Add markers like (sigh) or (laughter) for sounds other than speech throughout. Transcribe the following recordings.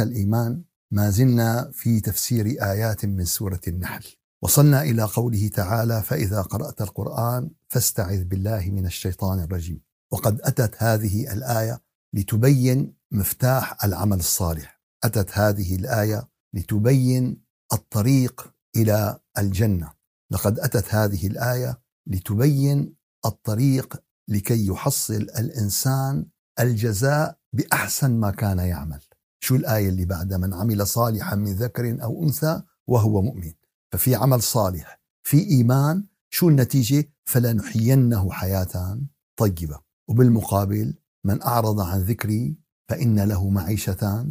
الإيمان ما زلنا في تفسير آيات من سورة النحل. وصلنا إلى قوله تعالى فإذا قرأت القرآن فاستعذ بالله من الشيطان الرجيم وقد أتت هذه الآية لتبين مفتاح العمل الصالح. أتت هذه الآية لتبين الطريق إلى الجنة. لقد أتت هذه الآية لتبين الطريق لكي يحصل الإنسان الجزاء بأحسن ما كان يعمل. شو الآية اللي بعدها؟ من عمل صالحا من ذكر أو أنثى وهو مؤمن. ففي عمل صالح في إيمان شو النتيجة؟ فلنحيينه حياة طيبة. وبالمقابل من أعرض عن ذكري فإن له معيشة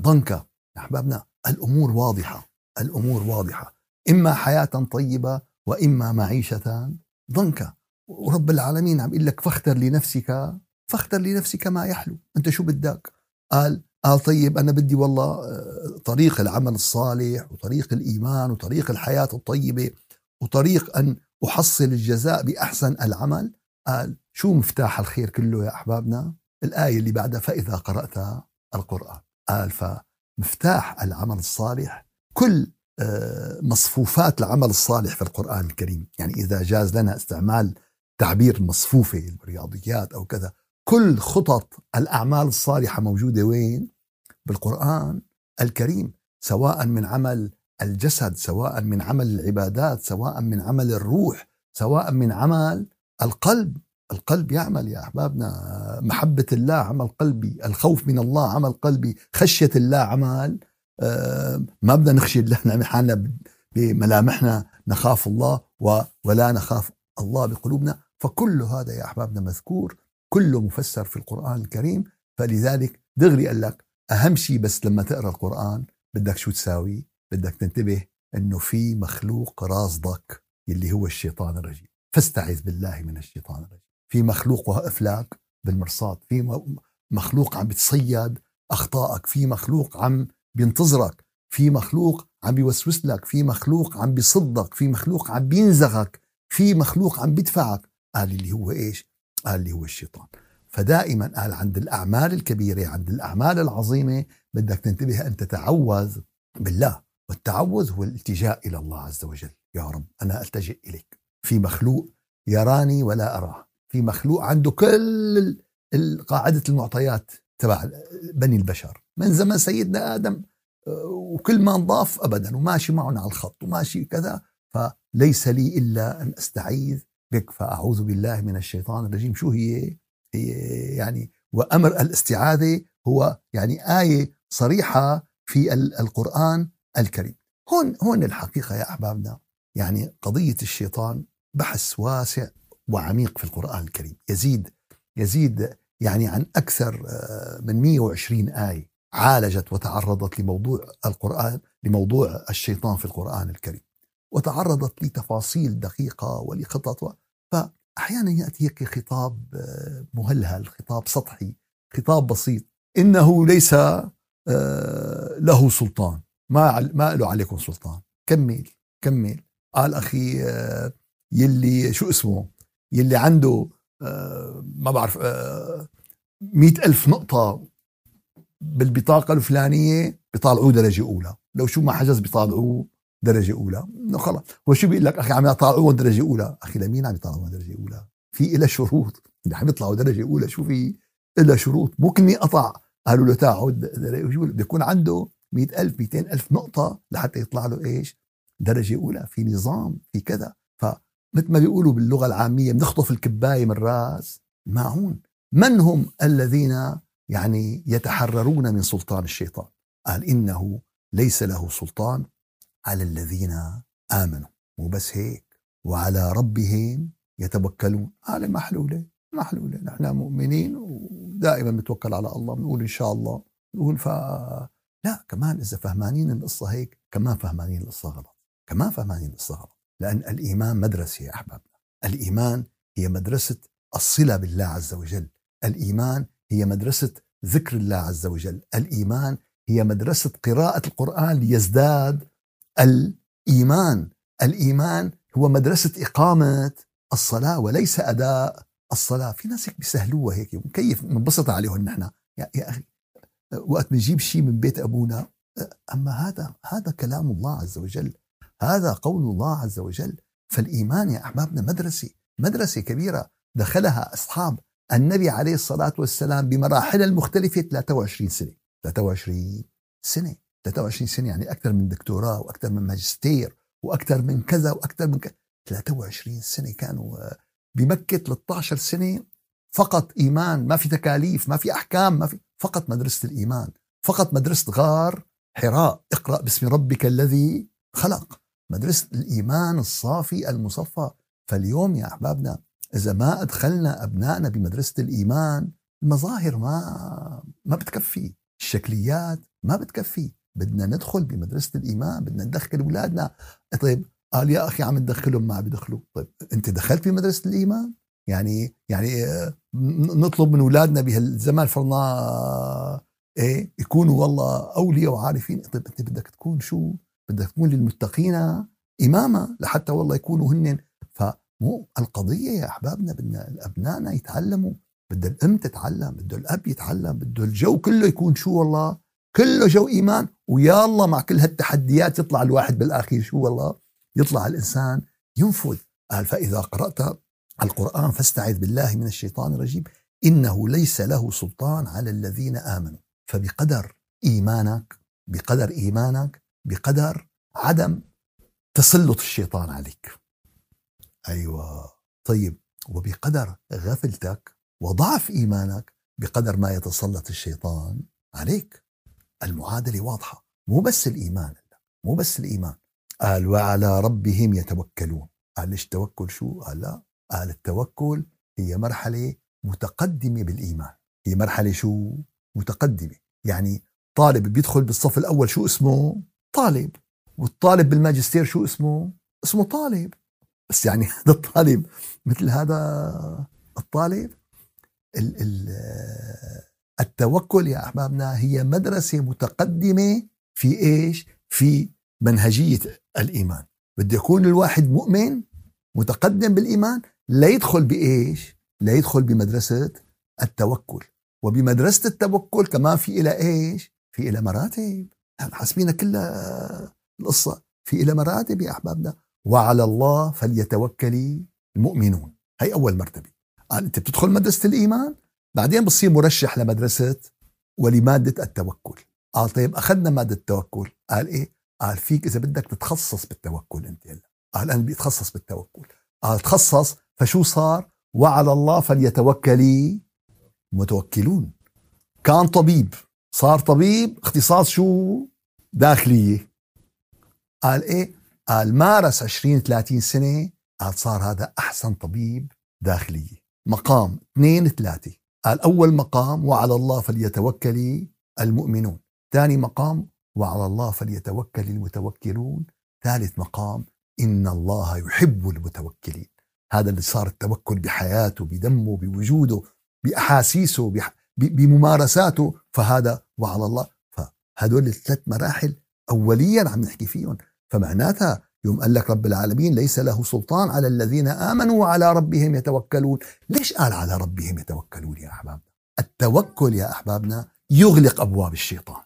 ضنكا. أحبابنا الأمور واضحة الأمور واضحة. إما حياة طيبة وإما معيشة ضنكا. ورب العالمين عم يقول لك فاختر لنفسك فاختر لنفسك ما يحلو. أنت شو بدك؟ قال قال طيب أنا بدي والله آه، طريق العمل الصالح وطريق الإيمان وطريق الحياة الطيبة وطريق أن أحصل الجزاء بأحسن العمل. قال شو مفتاح الخير كله يا أحبابنا؟ الآية اللي بعدها فإذا قرأت القرآن. قال فمفتاح العمل الصالح كل آه، مصفوفات العمل الصالح في القرآن الكريم. يعني إذا جاز لنا استعمال تعبير مصفوفة الرياضيات أو كذا كل خطط الأعمال الصالحة موجودة وين؟ بالقرآن الكريم سواء من عمل الجسد سواء من عمل العبادات سواء من عمل الروح سواء من عمل القلب. القلب يعمل يا أحبابنا. محبة الله عمل قلبي. الخوف من الله عمل قلبي. خشية الله عمل. آه، ما بدنا نخشي الله. نعمل حالنا بملامحنا نخاف الله ولا نخاف الله بقلوبنا. فكل هذا يا أحبابنا مذكور. كله مفسر في القرآن الكريم. فلذلك دغري قال لك أهم شيء بس لما تقرأ القرآن بدك شو تساوي؟ بدك تنتبه إنه في مخلوق راصدك اللي هو الشيطان الرجيم. فاستعذ بالله من الشيطان الرجيم. في مخلوق واقف لك بالمرصاد. في مخلوق عم بتصيد أخطائك. في مخلوق عم بينتظرك. في مخلوق عم بيوسوس لك. في مخلوق عم بيصدك. في مخلوق عم بينزغك. في مخلوق عم بيدفعك. قال اللي هو إيش؟ قال اللي هو الشيطان. فدائما قال عند الأعمال الكبيرة عند الأعمال العظيمة بدك تنتبه أن تتعوذ بالله والتعوذ هو الالتجاء إلى الله عز وجل. يا رب أنا ألتجئ إليك. في مخلوق يراني ولا أراه. في مخلوق عنده كل قاعدة المعطيات تبع بني البشر. من زمن سيدنا آدم وكل ما نضاف أبدا وماشي معنا على الخط وماشي كذا. فليس لي إلا أن أستعيذ بك فأعوذ بالله من الشيطان الرجيم. شو هي؟ يعني وأمر الاستعاذة هو يعني آية صريحة في القرآن الكريم. هون هون الحقيقة يا أحبابنا يعني قضية الشيطان بحث واسع وعميق في القرآن الكريم. يزيد يزيد يعني عن أكثر آه، من 120 آية عالجت وتعرضت لموضوع القرآن لموضوع الشيطان في القرآن الكريم وتعرضت لتفاصيل دقيقة ولخطط فأحيانا يأتي هيك خطاب آه، مهلهل خطاب سطحي خطاب بسيط. إنه ليس آه، له سلطان. ما ما له عليكم سلطان. كمل كمل. قال أخي يلي شو اسمه؟ يلي عنده آه، ما بعرف آه، مئة ألف نقطة بالبطاقة الفلانية بيطالعوه درجة أولى. لو شو ما حجز بيطالعوه درجة أولى. إنه خلص. هو شو بيقول لك؟ أخي عم يطالعوه درجة أولى. أخي لمين عم يطالعوه درجة أولى؟ في إلى شروط. إذا عم يطلعوا درجة أولى شو في؟ إلى شروط. ممكن يقطع قالوا له تعود بده يكون عنده مئتين ألف نقطة لحتى يطلع له إيش؟ درجة أولى. في نظام في كذا. مثل ما بيقولوا باللغة العامية بنخطف الكباية من راس الماعون من هم الذين يعني يتحررون من سلطان الشيطان؟ قال إنه ليس له سلطان على الذين آمنوا مو بس هيك وعلى ربهم يتوكلون. قال محلولة محلولة. نحن مؤمنين ودائما بنتوكل على الله بنقول إن شاء الله. بنقول ف لا كمان إذا فهمانين القصة هيك كمان فهمانين القصة غلط. كمان فهمانين القصة غلط. لأن الإيمان مدرسة يا أحبابنا الإيمان هي مدرسة الصلة بالله عز وجل. الإيمان هي مدرسة ذكر الله عز وجل. الإيمان هي مدرسة قراءة القرآن ليزداد الإيمان. الإيمان هو مدرسة إقامة الصلاة وليس أداء الصلاة. في ناس هيك بيسهلوها هيك كيف منبسط عليهم نحن. يا, يا أخي وقت بنجيب شيء من بيت أبونا أما هذا هذا كلام الله عز وجل. هذا قول الله عز وجل. فالإيمان يا أحبابنا مدرسة مدرسة كبيرة. دخلها أصحاب النبي عليه الصلاة والسلام بمراحل المختلفة 23 سنة. 23 سنة. 23 سنة يعني أكثر من دكتوراه وأكثر من ماجستير وأكثر من كذا وأكثر من كذا 23 سنة كانوا بمكة 13 سنة فقط إيمان ما في تكاليف ما في أحكام ما في فقط مدرسة الإيمان فقط مدرسة غار حراء اقرأ باسم ربك الذي خلق. مدرسة الإيمان الصافي المصفى. فاليوم يا أحبابنا إذا ما أدخلنا أبنائنا بمدرسة الإيمان المظاهر ما ما بتكفي الشكليات ما بتكفي. بدنا ندخل بمدرسة الإيمان بدنا ندخل أولادنا. طيب قال يا أخي عم تدخلهم ما بدخلوا طيب أنت دخلت بمدرسة الإيمان؟ يعني يعني آه، نطلب من أولادنا بهالزمان فرضنا إيه يكونوا والله أولياء وعارفين. طيب أنت بدك تكون شو؟ بدك تكون للمتقين إماما لحتى والله يكونوا هن فمو القضية يا أحبابنا بدنا ابنائنا يتعلموا. بده الأم تتعلم بده الأب يتعلم بده الجو كله يكون شو والله؟ كله جو إيمان ويا الله مع كل هالتحديات يطلع الواحد بالاخير شو والله؟ يطلع الإنسان ينفذ. قال فإذا قرأت القرآن فاستعذ بالله من الشيطان الرجيم. إنه ليس له سلطان على الذين آمنوا. فبقدر إيمانك بقدر إيمانك بقدر عدم تسلط الشيطان عليك. أيوه. طيب وبقدر غفلتك وضعف إيمانك بقدر ما يتسلط الشيطان عليك. المعادلة واضحة. مو بس الإيمان مو بس الإيمان. قال وعلى ربهم يتوكلون. قال ليش توكل شو؟ قال لا. قال التوكل هي مرحلة متقدمة بالإيمان. هي مرحلة شو؟ متقدمة. يعني طالب بيدخل بالصف الأول شو اسمه؟ طالب. والطالب بالماجستير شو اسمه؟ اسمه طالب. بس يعني هذا الطالب مثل هذا الطالب ال ال التوكل يا أحبابنا هي مدرسة متقدمة في إيش؟ في منهجية الإيمان. بده يكون الواحد مؤمن متقدم بالإيمان لا يدخل بإيش؟ لا يدخل بمدرسة التوكل. وبمدرسة التوكل كمان في إلى إيش؟ في إلى مراتب. حاسبين كلها القصة؟ في إلى مراتب يا أحبابنا. وعلى الله فليتوكل المؤمنون. هي أول مرتبة. قال أنت بتدخل مدرسة الإيمان؟ بعدين بتصير مرشح لمدرسة ولمادة التوكل. قال طيب أخذنا مادة التوكل. قال إيه؟ قال فيك إذا بدك تتخصص بالتوكل أنت هلا. قال أنا بدي أتخصص بالتوكل. قال تخصص فشو صار؟ وعلى الله فليتوكل متوكلون كان طبيب. صار طبيب اختصاص شو؟ داخلية. قال إيه؟ قال مارس 20 30 سنة. قال صار هذا أحسن طبيب داخلية. مقام اثنين ثلاثة. قال أول مقام وعلى الله فليتوكل المؤمنون. ثاني مقام وعلى الله فليتوكل المتوكلون. ثالث مقام إن الله يحب المتوكلين. هذا اللي صار التوكل بحياته بدمه بوجوده بأحاسيسه بممارساته. فهذا وعلى الله. فهدول الثلاث مراحل أوليا عم نحكي فيهم. فمعناتها يوم قال لك رب العالمين ليس له سلطان على الذين آمنوا وعلى ربهم يتوكلون. ليش قال على ربهم يتوكلون يا أحبابنا؟ التوكل يا أحبابنا يغلق أبواب الشيطان.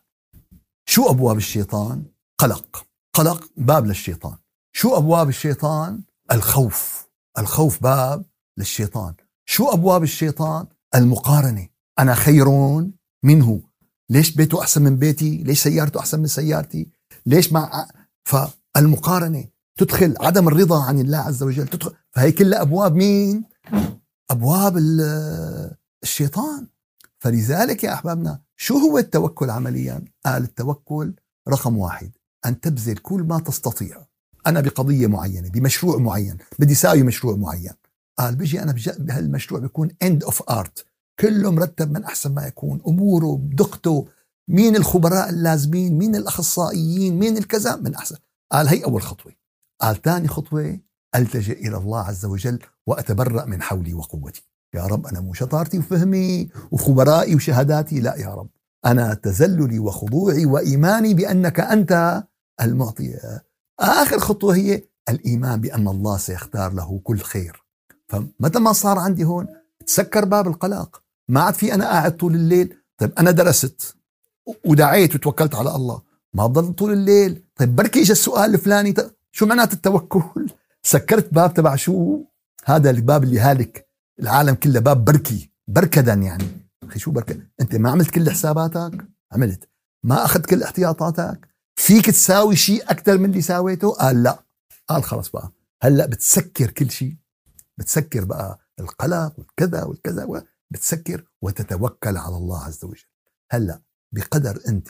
شو أبواب الشيطان؟ قلق. قلق باب للشيطان. شو أبواب الشيطان؟ الخوف. الخوف باب للشيطان. شو أبواب الشيطان؟ المقارنة. أنا خير منه. ليش بيته أحسن من بيتي؟ ليش سيارته أحسن من سيارتي؟ ليش مع فالمقارنة تدخل عدم الرضا عن الله عز وجل تدخل فهي كلها أبواب مين؟ أبواب الشيطان. فلذلك يا أحبابنا شو هو التوكل عمليا؟ قال التوكل رقم واحد أن تبذل كل ما تستطيع. أنا بقضية معينة بمشروع معين بدي ساوي مشروع معين. قال بيجي أنا بهالمشروع بيكون end of art. كله مرتب من أحسن ما يكون. أموره بدقته مين الخبراء اللازمين مين الأخصائيين مين الكذا؟ من أحسن. قال هي أول خطوة. قال ثاني خطوة ألتجئ إلى الله عز وجل وأتبرأ من حولي وقوتي. يا رب أنا مو شطارتي وفهمي وخبرائي وشهاداتي لا يا رب. أنا تذللي وخضوعي وإيماني بأنك أنت المعطي. آخر خطوة هي الإيمان بأن الله سيختار له كل خير. فمتى ما صار عندي هون؟ تسكر باب القلق. ما عاد في أنا قاعد طول الليل. طيب أنا درست ودعيت وتوكلت على الله. ما بضل طول الليل. طيب بركي اجى السؤال الفلاني شو معنات التوكل؟ سكرت باب تبع شو؟ هذا الباب اللي هالك العالم كله باب بركي بركدا يعني. أخي شو بركة؟ أنت ما عملت كل حساباتك؟ عملت. ما أخذت كل احتياطاتك؟ فيك تساوي شيء أكثر من اللي ساويته؟ قال لا. قال خلص بقى. هلأ بتسكر كل شيء. بتسكر بقى القلق والكذا والكذا بتسكر وتتوكل على الله عز وجل. هلأ بقدر أنت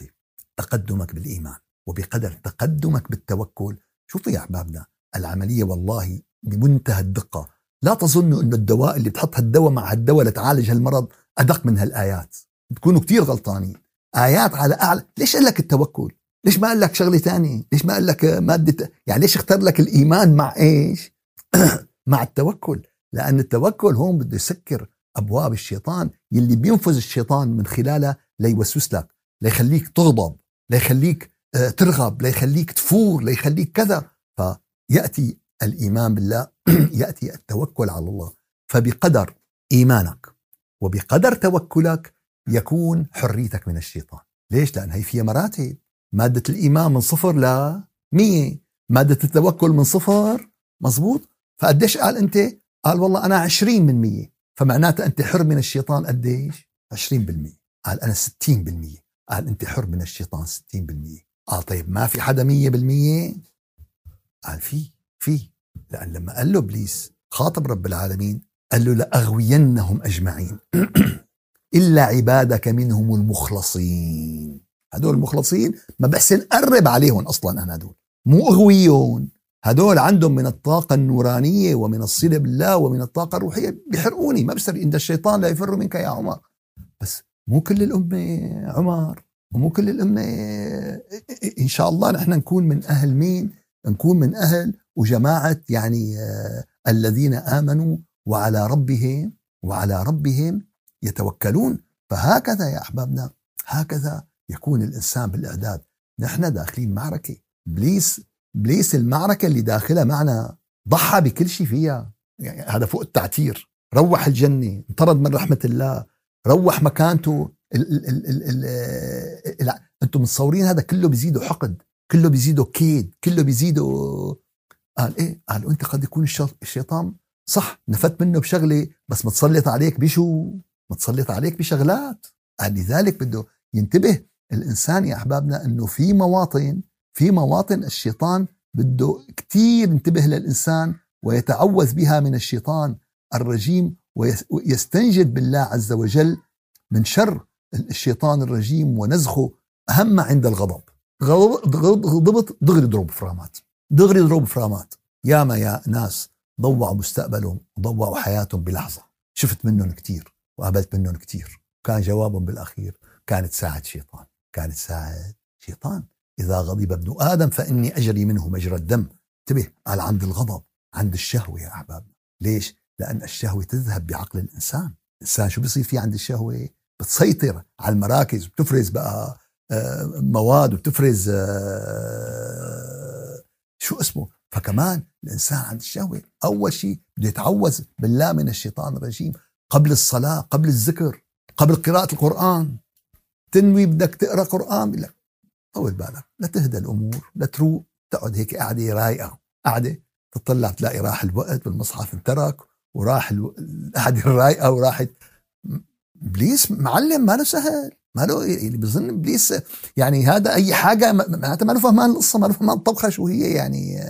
تقدمك بالإيمان وبقدر تقدمك بالتوكل. شوفوا يا أحبابنا العملية والله بمنتهى الدقة. لا تظنوا إنه الدواء اللي بتحط هالدواء مع هالدواء لتعالج هالمرض أدق من هالآيات. بتكونوا كتير غلطانين. آيات على أعلى. ليش قال لك التوكل؟ ليش ما قال لك شغلة ثانية؟ ليش ما قال لك مادة يعني ليش اختار لك الإيمان مع إيش؟ (clears throat) مع التوكل. لأن التوكل هون بده يسكر أبواب الشيطان يلي بينفذ الشيطان من خلالها ليوسوس لك ليخليك تغضب. ليخليك آه، ترغب ليخليك تفور ليخليك كذا. فيأتي الإيمان بالله (clears throat) يأتي التوكل على الله. فبقدر إيمانك وبقدر توكلك يكون حريتك من الشيطان. ليش؟ لأن هي فيها مراتب. مادة الإيمان من صفر ل 100 مادة التوكل من صفر مزبوط فقديش قال أنت؟ قال والله أنا 20 من 100 فمعناته أنت حر من الشيطان قديش؟ 20% قال أنا 60% قال أنت حر من الشيطان 60% قال طيب ما في حدا 100% قال في في. لأن لما قال له إبليس خاطب رب العالمين قال له لأغوينهم أجمعين. (clears throat) إلا عبادك منهم المخلصين. هدول المخلصين ما بحسن قرب عليهم أصلا أنا هدول. مو أغويون هدول عندهم من الطاقة النورانية ومن الصلة بالله ومن الطاقة الروحية. بيحرقوني ما بصير إن الشيطان لا يفر منك يا عمر. بس مو كل الأمة عمر ومو كل الأمة إن شاء الله نحن نكون من أهل مين؟ نكون من أهل وجماعة يعني آه، الذين آمنوا وعلى ربهم وعلى ربهم يتوكلون. فهكذا يا أحبابنا هكذا يكون الإنسان بالإعداد. نحن داخلين معركة. إبليس إبليس المعركة اللي داخلها معنا ضحى بكل شيء فيها. يعني هذا فوق التعتير. روح الجنة انطرد من رحمة الله. روح مكانته أنتم متصورين هذا كله بيزيده حقد كله بيزيده كيد كله بيزيده قال إيه؟ قال أنت قد يكون الشيطان صح نفت منه بشغلة بس متسلط عليك بشو؟ متسلط عليك بشغلات. قال لذلك بده ينتبه الإنسان يا أحبابنا إنه في مواطن في مواطن الشيطان بده كثير ينتبه للإنسان ويتعوذ بها من الشيطان الرجيم ويستنجد بالله عز وجل من شر الشيطان الرجيم ونزخه أهم عند الغضب. غضبت دغري ضرب فرامات. دغري ضرب فرامات. ياما يا ناس ضوعوا مستقبلهم وضوعوا حياتهم بلحظة. شفت منهم كثير وقابلت منهم كثير كان جوابهم بالأخير كانت ساعة شيطان. كانت ساعة شيطان. إذا غضب ابن آدم فإني أجري منه مجرى الدم. انتبه قال عند الغضب عند الشهوة يا أحبابنا. ليش؟ لأن الشهوة تذهب بعقل الإنسان. الإنسان شو بيصير فيه عند الشهوة؟ بتسيطر على المراكز بتفرز بقى آه، مواد وبتفرز آه، شو اسمه؟ فكمان الإنسان عند الشهوة أول شيء بده يتعوذ بالله من الشيطان الرجيم. قبل الصلاة قبل الذكر قبل قراءة القرآن. تنوي بدك تقرأ قرآن لك طول بالك لا تهدى الأمور لا تروق تقعد هيك قاعدة رايقة. قاعدة تطلع تلاقي راح الوقت والمصحف انترك وراح القعده الرايقة وراحت إبليس معلم ما له سهل ما له اللي بيظن إبليس يعني هذا أي حاجة معناتها ما له فهمان القصة ما له فهمان الطبخه شو هي يعني.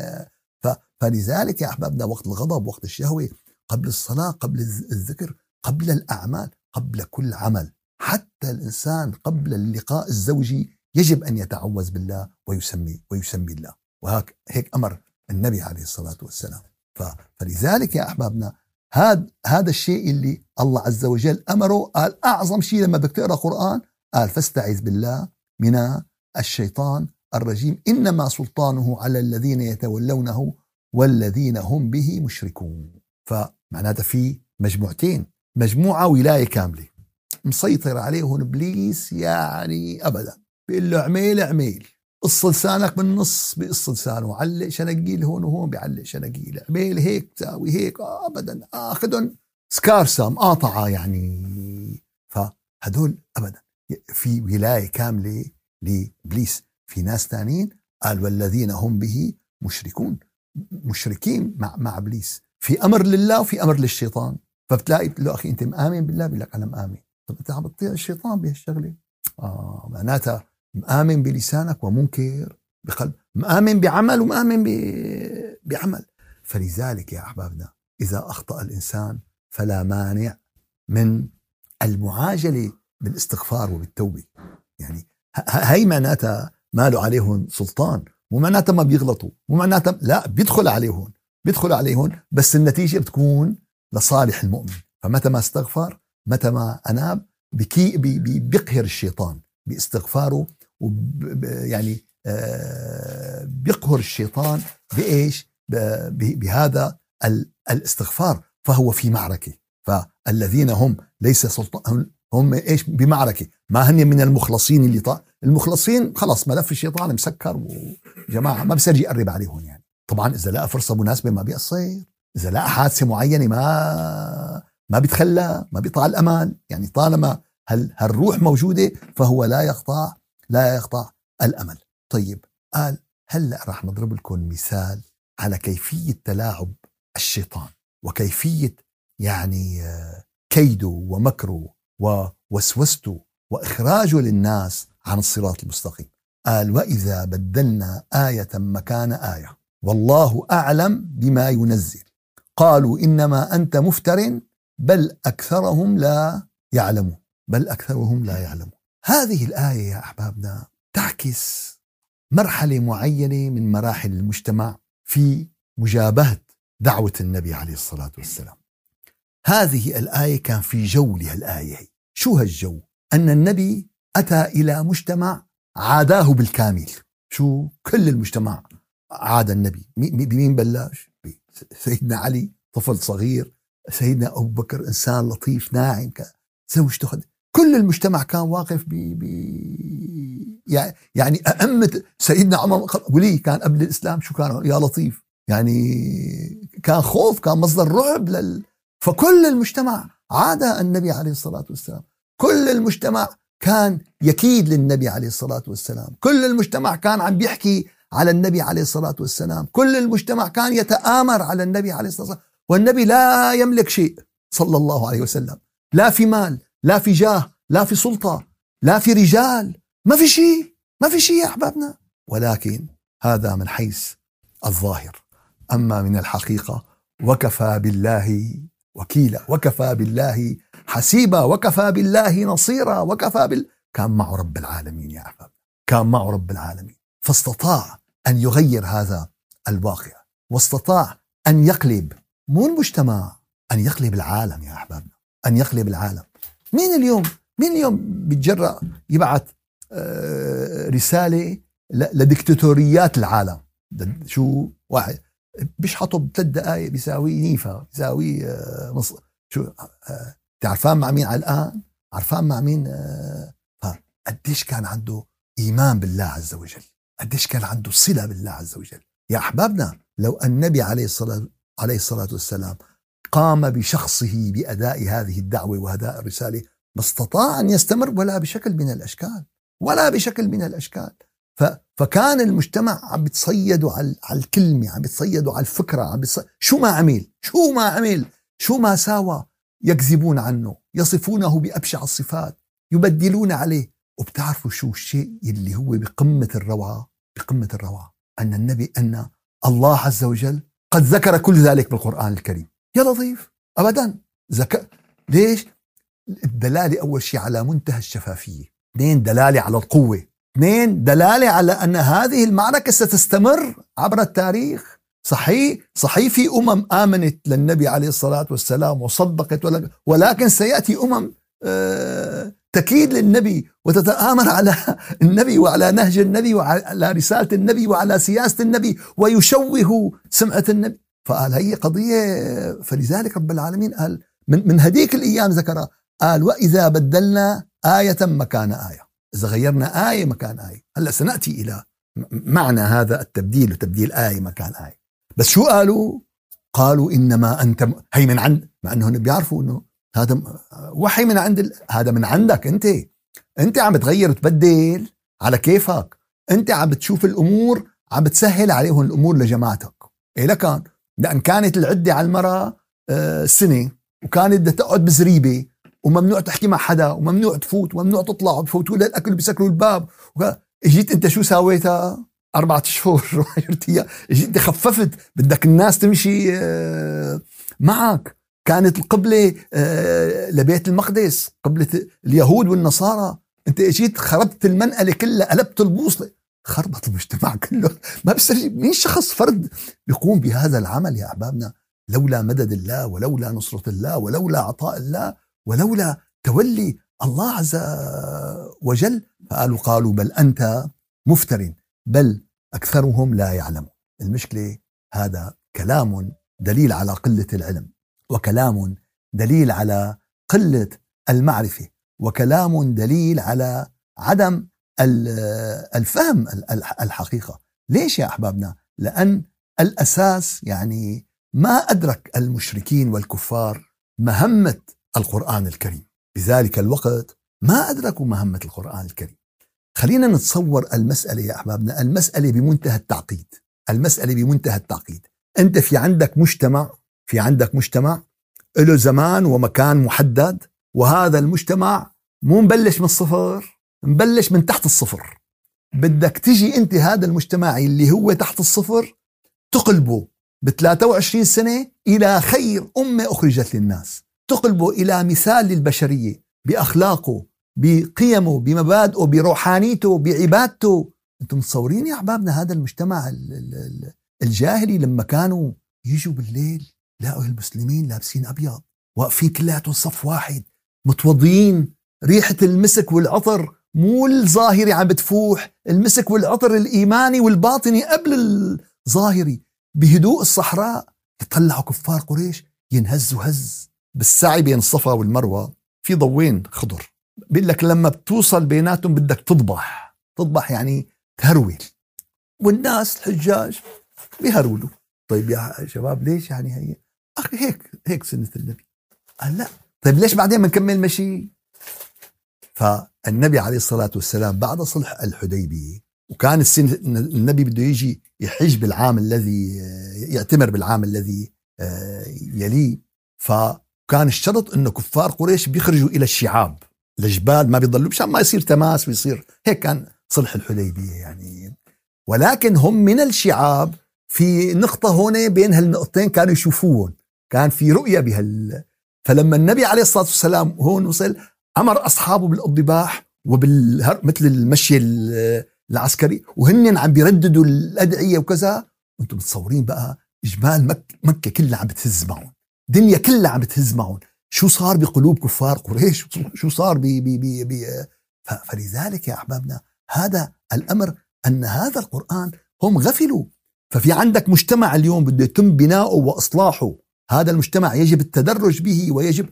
فلذلك يا احبابنا وقت الغضب وقت الشهوة قبل الصلاة قبل الذكر قبل الأعمال قبل كل عمل. حتى الإنسان قبل اللقاء الزوجي يجب أن يتعوذ بالله ويسمي ويسمي الله. وهيك هيك أمر النبي عليه الصلاة والسلام. فلذلك يا أحبابنا هذا هذا الشيء اللي الله عز وجل أمره. قال أعظم شيء لما بدك تقرأ قرآن؟ قال فاستعذ بالله من الشيطان الرجيم. إنما سلطانه على الذين يتولونه والذين هم به مشركون. فمعناتها في مجموعتين. مجموعة ولاية كاملة. مسيطر عليهم إبليس يعني ابدا. بيقول له اعمل اعمل. قص لسانك بالنص بقص لسانه علق شنقيل هون وهون بيعلق شنقيل اعمل هيك تساوي هيك آه ابدا اخذهم سكارسة مقاطعة يعني. فهدول ابدا. في ولاية كاملة لإبليس. في ناس ثانيين قال والذين هم به مشركون مشركين مع مع إبليس. في أمر لله وفي أمر للشيطان. فبتلاقي بتقول له أخي أنت مآمن بالله؟ بيقول لك أنا مآمن طب أنت عم بتطيع الشيطان بهالشغلة؟ آه معناتها مآمن بلسانك ومنكر بقلب. مآمن بعمل ومآمن بعمل. فلذلك يا أحبابنا إذا أخطأ الإنسان فلا مانع من المعاجلة بالاستغفار وبالتوبة. يعني هي معناتها ما له عليهم سلطان. مو معناتها ما بيغلطوا. مو معناتها لا بيدخل عليهم بيدخل عليهم بس النتيجة بتكون لصالح المؤمن. فمتى ما استغفر متى ما أناب بكي بي بي بيقهر الشيطان باستغفاره يعني آه بيقهر الشيطان بإيش؟ بهذا الاستغفار. فهو في معركة. فالذين هم ليس سلطان هم إيش؟ بمعركة. ما هن من المخلصين اللي طا... المخلصين خلص ملف الشيطان مسكر وجماعة ما بصير يقرب عليهم يعني. طبعا إذا لقى فرصة مناسبة ما بيقصر. إذا لقى حادثة معينة ما ما بيتخلى ما بيقطع الامل يعني طالما هل هالروح موجودة فهو لا يقطع لا يقطع الأمل. طيب قال هلا راح نضرب لكم مثال على كيفية تلاعب الشيطان وكيفية يعني آه، كيده ومكره ووسوسته وإخراجه للناس عن الصراط المستقيم؟ قال وإذا بدلنا آية مكان آية والله أعلم بما ينزل. قالوا إنما أنت مفتر بل أكثرهم لا يعلمون. بل أكثرهم لا يعلمون. هذه الآية يا أحبابنا تعكس مرحلة معينة من مراحل المجتمع في مجابهة دعوة النبي عليه الصلاة والسلام. هذه الآية كان في جو لهالآية. شو هالجو؟ أن النبي أتى إلى مجتمع عاداه بالكامل. شو؟ كل المجتمع عاد النبي. بمين بلش سيدنا علي طفل صغير سيدنا أبو بكر إنسان لطيف ناعم زوجته كل المجتمع كان واقف ب يعني أئمة سيدنا عمر ولي كان قبل الإسلام شو كان؟ يا لطيف. يعني كان خوف كان مصدر رعب لل فكل المجتمع عاد النبي عليه الصلاة والسلام. كل المجتمع كان يكيد للنبي عليه الصلاة والسلام. كل المجتمع كان عم بيحكي على النبي عليه الصلاة والسلام. كل المجتمع كان يتآمر على النبي عليه الصلاة والسلام. والنبي لا يملك شيء صلى الله عليه وسلم. لا في مال لا في جاه لا في سلطة لا في رجال. ما في شيء ما في شيء يا أحبابنا. ولكن هذا من حيث الظاهر. أما من الحقيقة وكفى بالله وكيلا وكفى بالله حسيبا وكفى بالله نصيرا وكفى بال كان معه رب العالمين يا أحباب. كان معه رب العالمين. فاستطاع أن يغير هذا الواقع واستطاع أن يقلب مو المجتمع أن يقلب العالم يا أحبابنا أن يقلب العالم. مين اليوم؟ مين اليوم بيتجرأ يبعث آه، رسالة لديكتاتوريات العالم؟ شو واحد بيشحطوا بثلاث دقائق بيساوي نيفا بيساوي آه، نص شو آه، تعرفان مع مين على الان عرفان مع مين؟ آه، قديش كان عنده إيمان بالله عز وجل؟ قديش كان عنده صلة بالله عز وجل؟ يا أحبابنا لو النبي عليه الصلاة عليه الصلاة والسلام قام بشخصه بأداء هذه الدعوة واداء الرسالة ما استطاع أن يستمر ولا بشكل من الأشكال ولا بشكل من الأشكال. فكان المجتمع عم بيتصيدوا على الكلمة عم بيتصيدوا على الفكرة عم. شو ما عمل شو ما عمل شو ما ساوى يكذبون عنه يصفونه بأبشع الصفات يبدلون عليه. وبتعرفوا شو الشيء اللي هو بقمة الروعة؟ بقمة الروعة أن النبي أن الله عز وجل قد ذكر كل ذلك بالقرآن الكريم. يا لطيف أبدا. ذكر ليش؟ الدلالة أول شيء على منتهى الشفافية. اثنين دلالة على القوة. اثنين دلالة على أن هذه المعركة ستستمر عبر التاريخ. صحيح صحيح في أمم آمنت للنبي عليه الصلاة والسلام وصدقت ولكن سيأتي أمم آه، تكيد للنبي وتتآمر على (laughs) النبي وعلى نهج النبي وعلى رسالة النبي وعلى سياسة النبي ويشوه سمعة النبي. فقال هي قضية فلذلك رب العالمين قال من, من هديك الأيام ذكرها قال وإذا بدلنا آية مكان آية. إذا غيرنا آية مكان آية. هلأ سنأتي إلى معنى هذا التبديل وتبديل آية مكان آية. بس شو قالوا؟ قالوا إنما أنت هي من عند مع أنهم بيعرفوا أنه هذا وحي من عند ال... هذا من عندك أنت. أنت عم بتغير وتبدل على كيفك. أنت عم بتشوف الأمور عم بتسهل عليهم الأمور لجماعتك. إيه لكن لأن كانت العدة على المرأة آه سنة وكانت بدها تقعد بزريبة وممنوع تحكي مع حدا وممنوع تفوت وممنوع تطلع وبفوتوا لها الأكل بيسكروا الباب. إجيت أنت شو سويتها؟ أربعة شهور (laughs) أيام. إجيت خففت بدك الناس تمشي آه، معك. كانت القبلة آه، لبيت المقدس قبلة اليهود والنصارى. أنت إجيت خربت المنقلة كلها قلبت البوصلة. خربط المجتمع (laughs) كله. ما بيصير مين شخص فرد بيقوم بهذا العمل يا أحبابنا؟ لولا مدد الله ولولا نصرة الله ولولا عطاء الله ولولا تولي الله عز وجل. فقالوا قالوا بل أنت مفتر بل أكثرهم لا يعلمون. المشكلة هذا كلام دليل على قلة العلم وكلام دليل على قلة المعرفة وكلام دليل على عدم الفهم الحقيقة. ليش يا أحبابنا؟ لأن الأساس يعني ما أدرك المشركين والكفار مهمة القرآن الكريم. بذلك الوقت ما أدركوا مهمة القرآن الكريم. خلينا نتصور المسألة يا أحبابنا المسألة بمنتهى التعقيد. المسألة بمنتهى التعقيد. أنت في عندك مجتمع في عندك مجتمع له زمان ومكان محدد وهذا المجتمع مو مبلش من الصفر. مبلش من تحت الصفر. بدك تجي انت هذا المجتمع اللي هو تحت الصفر تقلبه ب 23 سنة إلى خير أمة أخرجت للناس. تقلبه إلى مثال للبشرية بأخلاقه بقيمه بمبادئه بروحانيته بعبادته. أنتم متصورين يا أحبابنا هذا المجتمع الجاهلي لما كانوا يجوا بالليل لاقوا المسلمين لابسين أبيض واقفين كلياتهم صف واحد متوضيين ريحة المسك والعطر مو الظاهري عم بتفوح المسك والعطر الإيماني والباطني قبل الظاهري. بهدوء الصحراء يطلعوا كفار قريش ينهزوا هز. بالسعي بين الصفا والمروة في ضوين خضر. بيقول لك لما بتوصل بيناتهم بدك تضبح. تضبح يعني تهرول والناس الحجاج بيهرولوا. طيب يا شباب ليش يعني هي؟ أخي هيك هيك سنة النبي. قال لا. طيب ليش بعدين بنكمل مشي؟ فالنبي عليه الصلاة والسلام بعد صلح الحديبية وكان السنة النبي بده يجي يحج بالعام الذي يعتمر بالعام الذي آه، يليه. فكان الشرط إنه كفار قريش بيخرجوا إلى الشعاب الجبال ما بيضلوا مشان ما يصير تماس ويصير. هيك كان صلح الحديبية يعني. ولكن هم من الشعاب في نقطة هون بين هالنقطتين كانوا يشوفوهم كان في رؤية بهال. فلما النبي عليه الصلاة والسلام هون وصل أمر أصحابه بالضباح وبال مثل المشي العسكري وهن عم بيرددوا الأدعية وكذا. وأنتم متصورين بقى جبال مك مكة كلها عم بتهز معهم. دنيا كلها عم بتهز معهم. شو صار بقلوب كفار قريش؟ (laughs) شو صار بي بي بي بي فلذلك يا أحبابنا هذا الأمر أن هذا القرآن هم غفلوا. ففي عندك مجتمع اليوم بده يتم بناؤه وإصلاحه. هذا المجتمع يجب التدرج به ويجب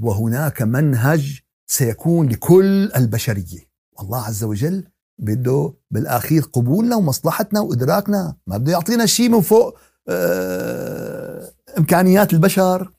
وهناك منهج سيكون لكل البشرية. والله عز وجل بده بالأخير قبولنا ومصلحتنا وإدراكنا. ما بده يعطينا شيء من فوق آه إمكانيات البشر.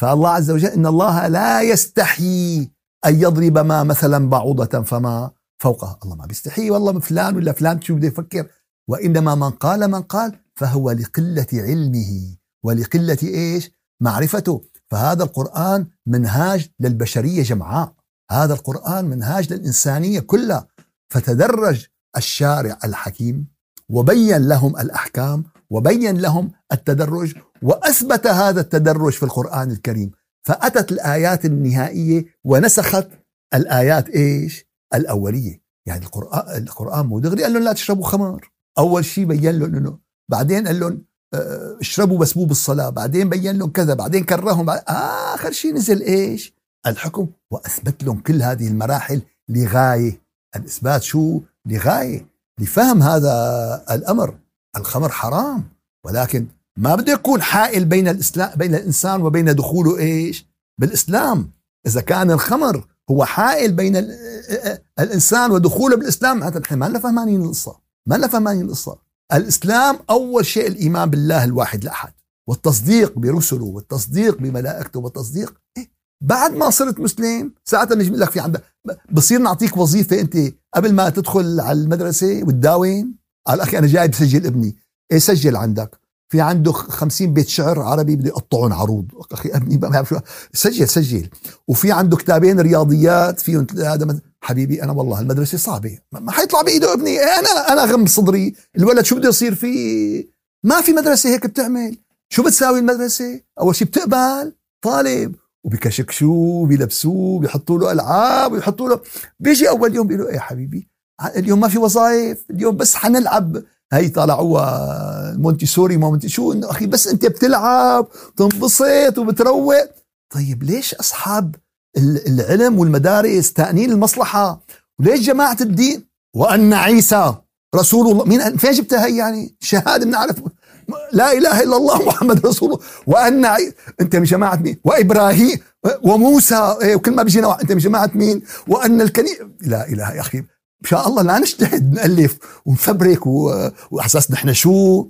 فالله عز وجل إن الله لا يستحي أن يضرب ما مثلا بعوضة فما فوقها. الله ما بيستحي والله فلان ولا فلان شو بده يفكر. وإنما من قال من قال فهو لقلة علمه ولقلة إيش؟ معرفته. فهذا القرآن منهاج للبشرية جمعاء. هذا القرآن منهاج للإنسانية كلها. فتدرج الشارع الحكيم وبين لهم الأحكام وبين لهم التدرج وأثبت هذا التدرج في القرآن الكريم. فأتت الآيات النهائية ونسخت الآيات إيش؟ الأولية. يعني القران القرآن مو دغري قال لهم لا تشربوا خمر أول شيء بين لهم إنه بعدين قال لهم آه، اشربوا بس مو بالصلاة. بعدين بين لهم كذا بعدين كرههم. بعد آخر شيء نزل إيش؟ الحكم وأثبت لهم كل هذه المراحل لغاية الإثبات شو؟ لغاية لفهم هذا الأمر الخمر حرام ولكن ما بده يكون حائل بين الإسلام بين الإنسان وبين دخوله إيش؟ بالإسلام إذا كان الخمر هو حائل بين الإنسان ودخوله بالإسلام معناتها نحن ما لنا فهمانين القصة ما لنا فهمانين القصة الإسلام أول شيء الإيمان بالله الواحد الأحد والتصديق برسله والتصديق بملائكته والتصديق إيه؟ بعد ما صرت مسلم ساعتها نجم لك في عندك بصير نعطيك وظيفة أنت قبل ما تدخل على المدرسة وتداوم قال أخي أنا جاي بسجل ابني. إيه سجل عندك. في عنده 50 بيت شعر عربي بده يقطعهم عروض. أخي ابني ما بعرف شو. سجل سجل. وفي عنده كتابين رياضيات فيهم هذا حبيبي أنا والله المدرسة صعبة. ما حيطلع بإيده ابني. إيه أنا أنا غم صدري. الولد شو بده يصير فيه؟ ما في مدرسة هيك بتعمل. شو بتساوي المدرسة؟ أول شيء بتقبل طالب. وبكشكشوه بيلبسوه بيحطوا له ألعاب ويحطوا له. بيجي أول يوم بيقول له إيه حبيبي؟ اليوم ما في وظائف اليوم بس حنلعب. هي طلعوها مونتيسوري ما مونتي شو أخي بس أنت بتلعب تنبسط وبتروق. طيب ليش أصحاب العلم والمدارس تأنين المصلحة؟ وليش جماعة الدين؟ وأن عيسى رسول الله مين؟ فين جبتها هي يعني؟ شهادة بنعرف. لا إله إلا الله محمد رسول الله. وأن أنت من جماعة مين؟ وإبراهيم وموسى. إيه وكل ما بيجي نوع أنت من جماعة مين؟ وأن الكنيسه لا إله يا أخي. إن شاء الله لا نجتهد نألف ونفبرك وأحساس نحن شو؟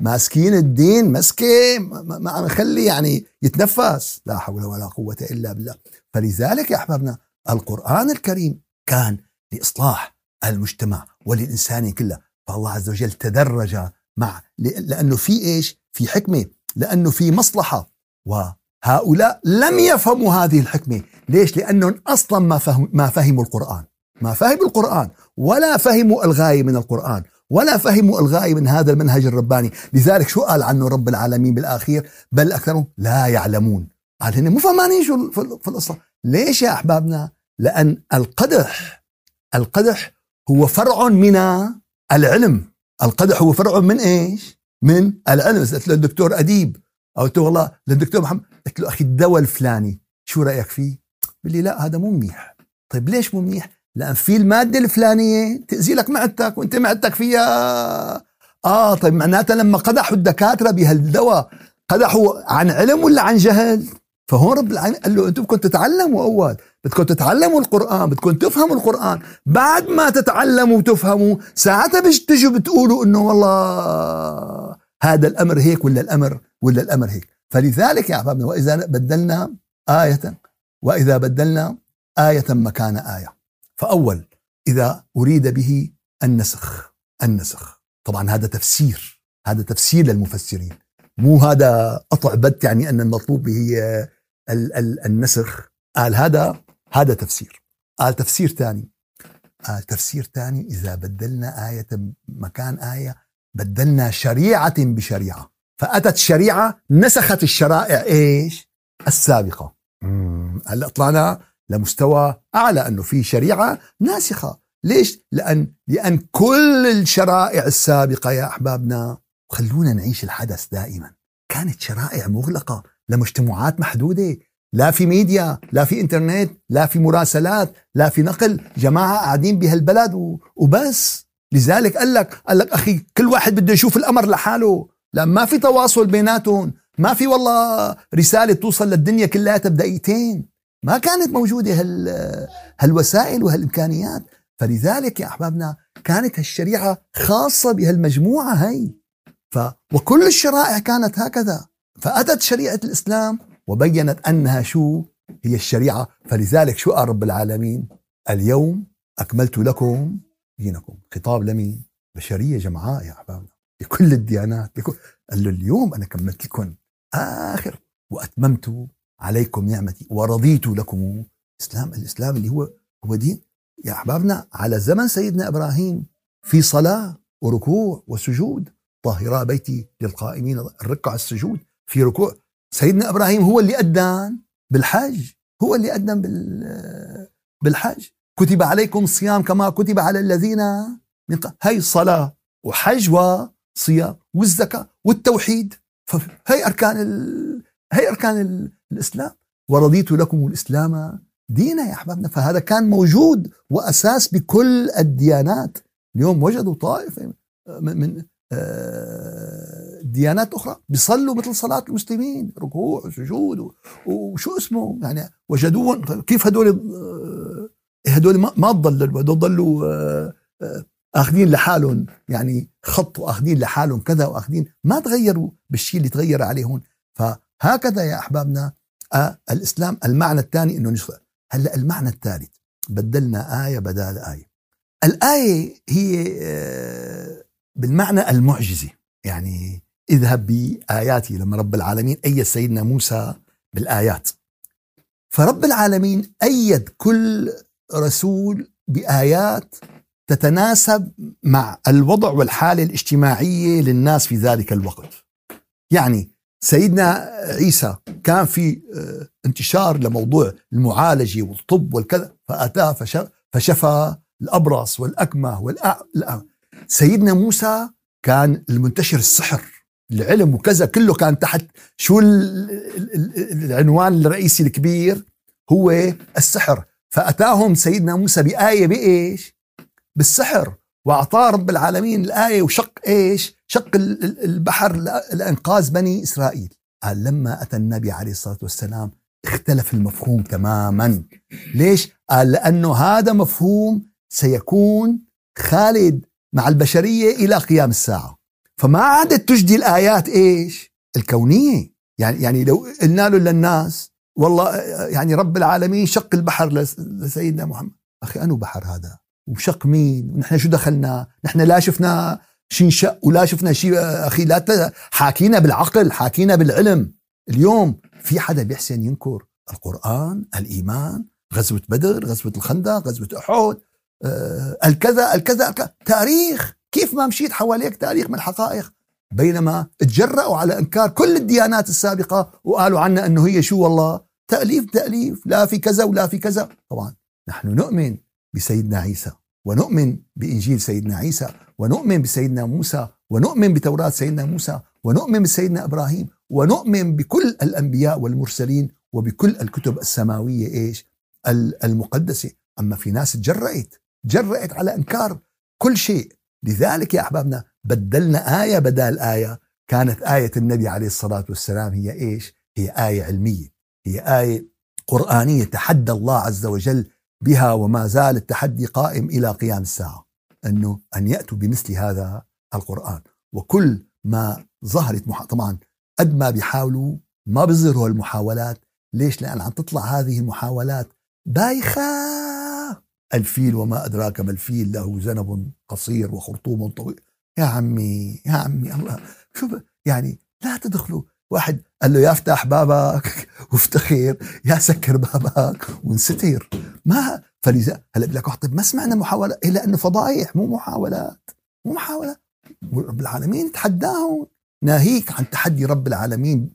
ماسكين الدين مسكه ما عم نخلي يعني يتنفس. لا حول ولا قوة إلا بالله. فلذلك يا أحبابنا القرآن الكريم كان لإصلاح المجتمع وللإنسان كله. فالله عز وجل تدرج مع لأنه في إيش؟ في حكمة لأنه في مصلحة وهؤلاء لم يفهموا هذه الحكمة، ليش؟ لأنهم أصلا ما فهم ما فهموا القرآن، ما فهموا القرآن ولا فهموا الغاية من القرآن، ولا فهموا الغاية من هذا المنهج الرباني، لذلك شو قال عنه رب العالمين بالآخير؟ بل أكثرهم لا يعلمون. قال هن مو فهمانين شو في القصة، ليش يا أحبابنا؟ لأن القدح القدح هو فرع من العلم القدح هو فرع من إيش؟ من العلم قلت له الدكتور أديب أو قلت له والله للدكتور محمد قلت له أخي الدواء الفلاني شو رأيك فيه؟ بيقول لي لا هذا مو منيح طيب ليش مو منيح؟ لأن في المادة الفلانية تاذي لك معدتك وأنت معدتك فيها آه طيب معناتها لما قدحوا الدكاترة بهالدواء قدحوا عن علم ولا عن جهل؟ فهون رب العالمين قال له أنتم بدكم تتعلموا أول بدكم تتعلموا القرآن بدكم تفهموا القرآن. بعد ما تتعلموا وتفهموا ساعتها بتجوا بتقولوا إنه والله هذا الأمر هيك ولا الأمر ولا الأمر هيك. فلذلك يا أحبابنا وإذا بدلنا آية وإذا بدلنا آية مكان آية. فأول إذا أريد به النسخ النسخ. طبعا هذا تفسير هذا تفسير للمفسرين. مو هذا قطع بت يعني أن المطلوب به النسخ. قال هذا هذا تفسير. قال تفسير ثاني قال تفسير ثاني إذا بدلنا آية مكان آية بدلنا شريعة بشريعة. فأتت شريعة نسخت الشرائع إيش؟ السابقة. هلأ طلعنا لمستوى أعلى أنه في شريعة ناسخة. ليش؟ لأن لأن كل الشرائع السابقة يا أحبابنا خلونا نعيش الحدث دائما. كانت شرائع مغلقة. لمجتمعات محدودة. لا في ميديا لا في انترنت لا في مراسلات لا في نقل. جماعة قاعدين بهالبلد وبس. لذلك قال لك قال لك أخي كل واحد بده يشوف الامر لحاله. لا ما في تواصل بيناتهم. ما في والله رسالة توصل للدنيا كلها بدقيقتين ما كانت موجودة هال هالوسائل وهالإمكانيات. فلذلك يا أحبابنا كانت هالشريعة خاصة بهالمجموعة هي. ف وكل الشرائع كانت هكذا. فأتت شريعة الإسلام وبينت أنها شو؟ هي الشريعة. فلذلك شو قال رب العالمين؟ اليوم أكملت لكم دينكم. خطاب لمين؟ بشرية جمعاء يا أحبابنا. بكل الديانات. بكل قال له اليوم أنا كملت لكم. آخر. وأتممت عليكم نعمتي ورضيت لكم الإسلام الإسلام اللي هو هو دين. يا أحبابنا على زمن سيدنا إبراهيم في صلاة وركوع وسجود. طاهرا بيتي للقائمين. الركع السجود. في ركوع. سيدنا إبراهيم هو اللي أذن بالحج هو اللي أذن بالحج كتب عليكم الصيام كما كتب على الذين من هي الصلاه وحج وصيام والزكاة والتوحيد. هي أركان ال... هي أركان ال... الإسلام. ورضيت لكم الإسلام دينا يا أحبابنا. فهذا كان موجود وأساس بكل الديانات. اليوم وجدوا طائفة من ديانات أخرى. بيصلوا مثل صلاة المسلمين ركوع وسجود وشو اسمه؟ يعني وجدوهم. كيف هدول آه، هدول ما تضلوا هدول ضلوا آه، آخذين لحالهم. يعني خط وآخذين لحالهم كذا وآخذين. ما تغيروا بالشيء اللي تغير عليهم فهكذا يا أحبابنا آه الإسلام المعنى الثاني إنه نشفى هلأ المعنى الثالث بدلنا آية بدال آية. الآية هي آه بالمعنى المعجزة يعني اذهب بآياتي لما رب العالمين أيد سيدنا موسى بالآيات فرب العالمين أيد كل رسول بآيات تتناسب مع الوضع والحالة الاجتماعية للناس في ذلك الوقت. يعني سيدنا عيسى كان في آه، انتشار لموضوع المعالجة والطب والكذا فأتاه فشفى الأبرص والأكمه والأ... سيدنا موسى كان المنتشر السحر. العلم وكذا كله كان تحت. شو العنوان الرئيسي الكبير؟ هو السحر. فأتاهم سيدنا موسى بآية بإيش؟ بالسحر. وأعطاه رب العالمين الآية وشق إيش؟ شق البحر لإنقاذ بني إسرائيل. قال لما أتى النبي عليه الصلاة والسلام اختلف المفهوم تماما. ليش؟ قال لأنه هذا مفهوم سيكون خالد مع البشرية إلى قيام الساعة. فما عادت تجدي الآيات إيش؟ الكونية. يعني يعني لو قلنا له للناس والله يعني رب العالمين شق البحر لسيدنا محمد. أخي أنو بحر هذا؟ وشق مين؟ ونحن شو دخلنا؟ نحن لا شفنا شيء انشق ولا شفنا شيء أخي لا حاكينا بالعقل حاكينا بالعلم. اليوم في حدا بيحسن ينكر القرآن الإيمان غزوة بدر غزوة الخندق غزوة أحد؟ الكذا الكذا الكذا. تاريخ كيف ما مشيت حواليك تاريخ من الحقائق. بينما تجرأوا على إنكار كل الديانات السابقة وقالوا عنا أنه هي شو والله. تأليف تأليف. لا في كذا ولا في كذا. طبعا نحن نؤمن بسيدنا عيسى ونؤمن بإنجيل سيدنا عيسى ونؤمن بسيدنا موسى ونؤمن بتوراة سيدنا موسى ونؤمن بسيدنا إبراهيم ونؤمن بكل الأنبياء والمرسلين وبكل الكتب السماوية إيش؟ المقدسة. أما في ناس تجرأت جرأت على إنكار كل شيء. لذلك يا أحبابنا بدلنا آية بدال آية. كانت آية النبي عليه الصلاة والسلام هي إيش؟ هي آية علمية. هي آية قرآنية. تحدى الله عز وجل بها وما زال التحدي قائم إلى قيام الساعة. أنه أن يأتوا بمثل هذا القرآن. وكل ما ظهرت مح... طبعا قد ما بيحاولوا ما بيظهروا المحاولات ليش؟ لأن عم تطلع هذه المحاولات بايخة. الفيل وما أدراك ما الفيل له ذنب قصير وخرطوم طويل. يا عمي يا عمي الله. شو يعني لا تدخلوا. واحد قال له يا افتح بابك (laughs) وافتخر يا سكر بابك وانستر ما فلذا هلا بقول لك طيب ما سمعنا محاولة. الا انه فضايح مو محاولات مو محاولات. رب العالمين تحداهم. ناهيك عن تحدي رب العالمين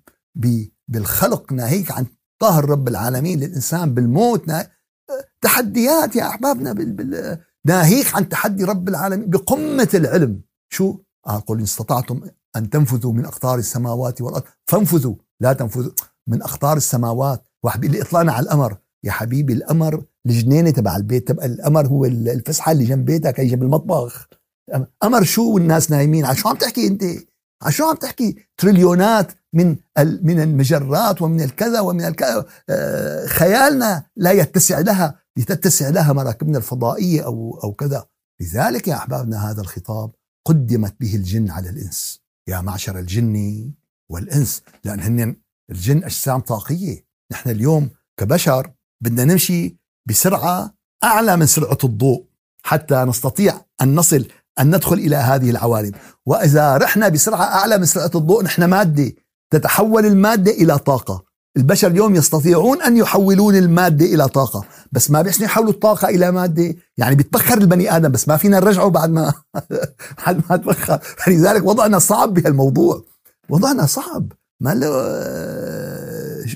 بالخلق. ناهيك عن قهر رب العالمين للإنسان بالموت. تحديات يا أحبابنا بال... بال... ناهيك عن تحدي رب العالمين بقمة العلم. شو؟ قل إن استطعتم أن تنفذوا من أقطار السماوات والأرض. فانفذوا لا تنفذوا. من أقطار السماوات. واحد بيقول لي اطلعنا على القمر. يا حبيبي القمر الجنينة تبع البيت تبع القمر هو الفسحة اللي جنب بيتك هي جنب المطبخ. قمر شو والناس نايمين؟ على شو عم تحكي أنت؟ على شو عم تحكي؟ تريليونات من من المجرات ومن الكذا ومن الكذا. آه، خيالنا لا يتسع لها. لتتسع لها مراكبنا الفضائية أو أو كذا. لذلك يا أحبابنا هذا الخطاب قدمت به الجن على الإنس. يا معشر الجن والإنس. لأن هن الجن أجسام طاقية. نحن اليوم كبشر بدنا نمشي بسرعة أعلى من سرعة الضوء حتى نستطيع أن نصل أن ندخل إلى هذه العوالم. وإذا رحنا بسرعة أعلى من سرعة الضوء نحن مادة تتحول المادة إلى طاقة. البشر اليوم يستطيعون أن يحولون المادة إلى طاقة بس ما بيحسنوا يحولوا الطاقة إلى مادة. يعني بيتبخر البني آدم بس ما فينا نرجعه بعد ما (laughs) بعد ما تبخر. فلذلك وضعنا صعب بهالموضوع. وضعنا صعب. ما له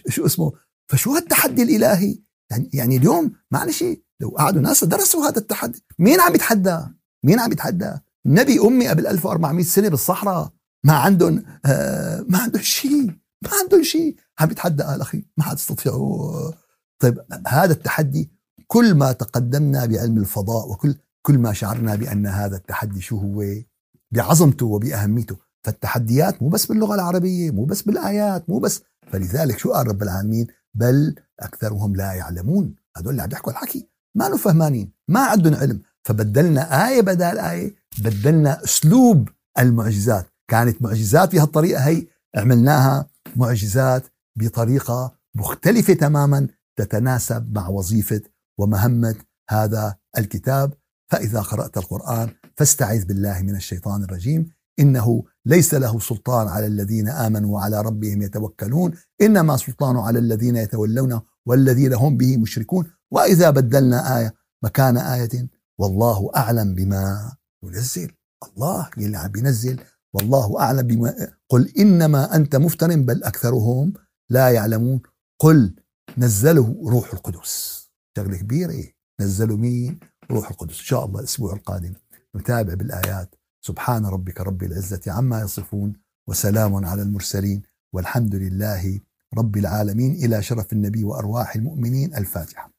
شو اسمه؟ فشو هالتحدي الإلهي؟ يعني يعني اليوم معلش لو قعدوا ناس درسوا هذا التحدي. مين عم يتحدى؟ مين عم يتحدى؟ نبي أمي قبل 1400 سنة بالصحراء. ما عندهم آه ما عندهم شيء. ما عندهم شيء. عم يتحدى قال أخي ما حتستطيعوا طيب هذا التحدي كل ما تقدمنا بعلم الفضاء وكل كل ما شعرنا بأن هذا التحدي شو هو؟ بعظمته وبأهميته. فالتحديات مو بس باللغة العربية مو بس بالآيات مو بس. فلذلك شو قال رب العالمين؟ بل أكثرهم لا يعلمون. هذول اللي عم يحكوا الحكي. ما فهمانين ما عندهم علم. فبدلنا آية بدل آية بدلنا أسلوب المعجزات. كانت معجزات بهالطريقة هي عملناها معجزات بطريقة مختلفة تماما تتناسب مع وظيفة ومهمة هذا الكتاب. فإذا قرأت القرآن فاستعذ بالله من الشيطان الرجيم. إنه ليس له سلطان على الذين آمنوا وعلى ربهم يتوكلون. إنما سلطان على الذين يتولونه والذين هم به مشركون. وإذا بدلنا آية مكان آية والله أعلم بما ينزل. الله يلي عم بينزل والله أعلم بما قل إنما أنت مفتر بل أكثرهم لا يعلمون. قل نزله روح القدس. شغلة كبيرة. إيه؟ نزلوا مين؟ روح القدس. إن شاء الله الأسبوع القادم نتابع بالآيات. سبحان ربك رب العزة عما يصفون وسلام على المرسلين والحمد لله رب العالمين. إلى شرف النبي وأرواح المؤمنين. الفاتحة.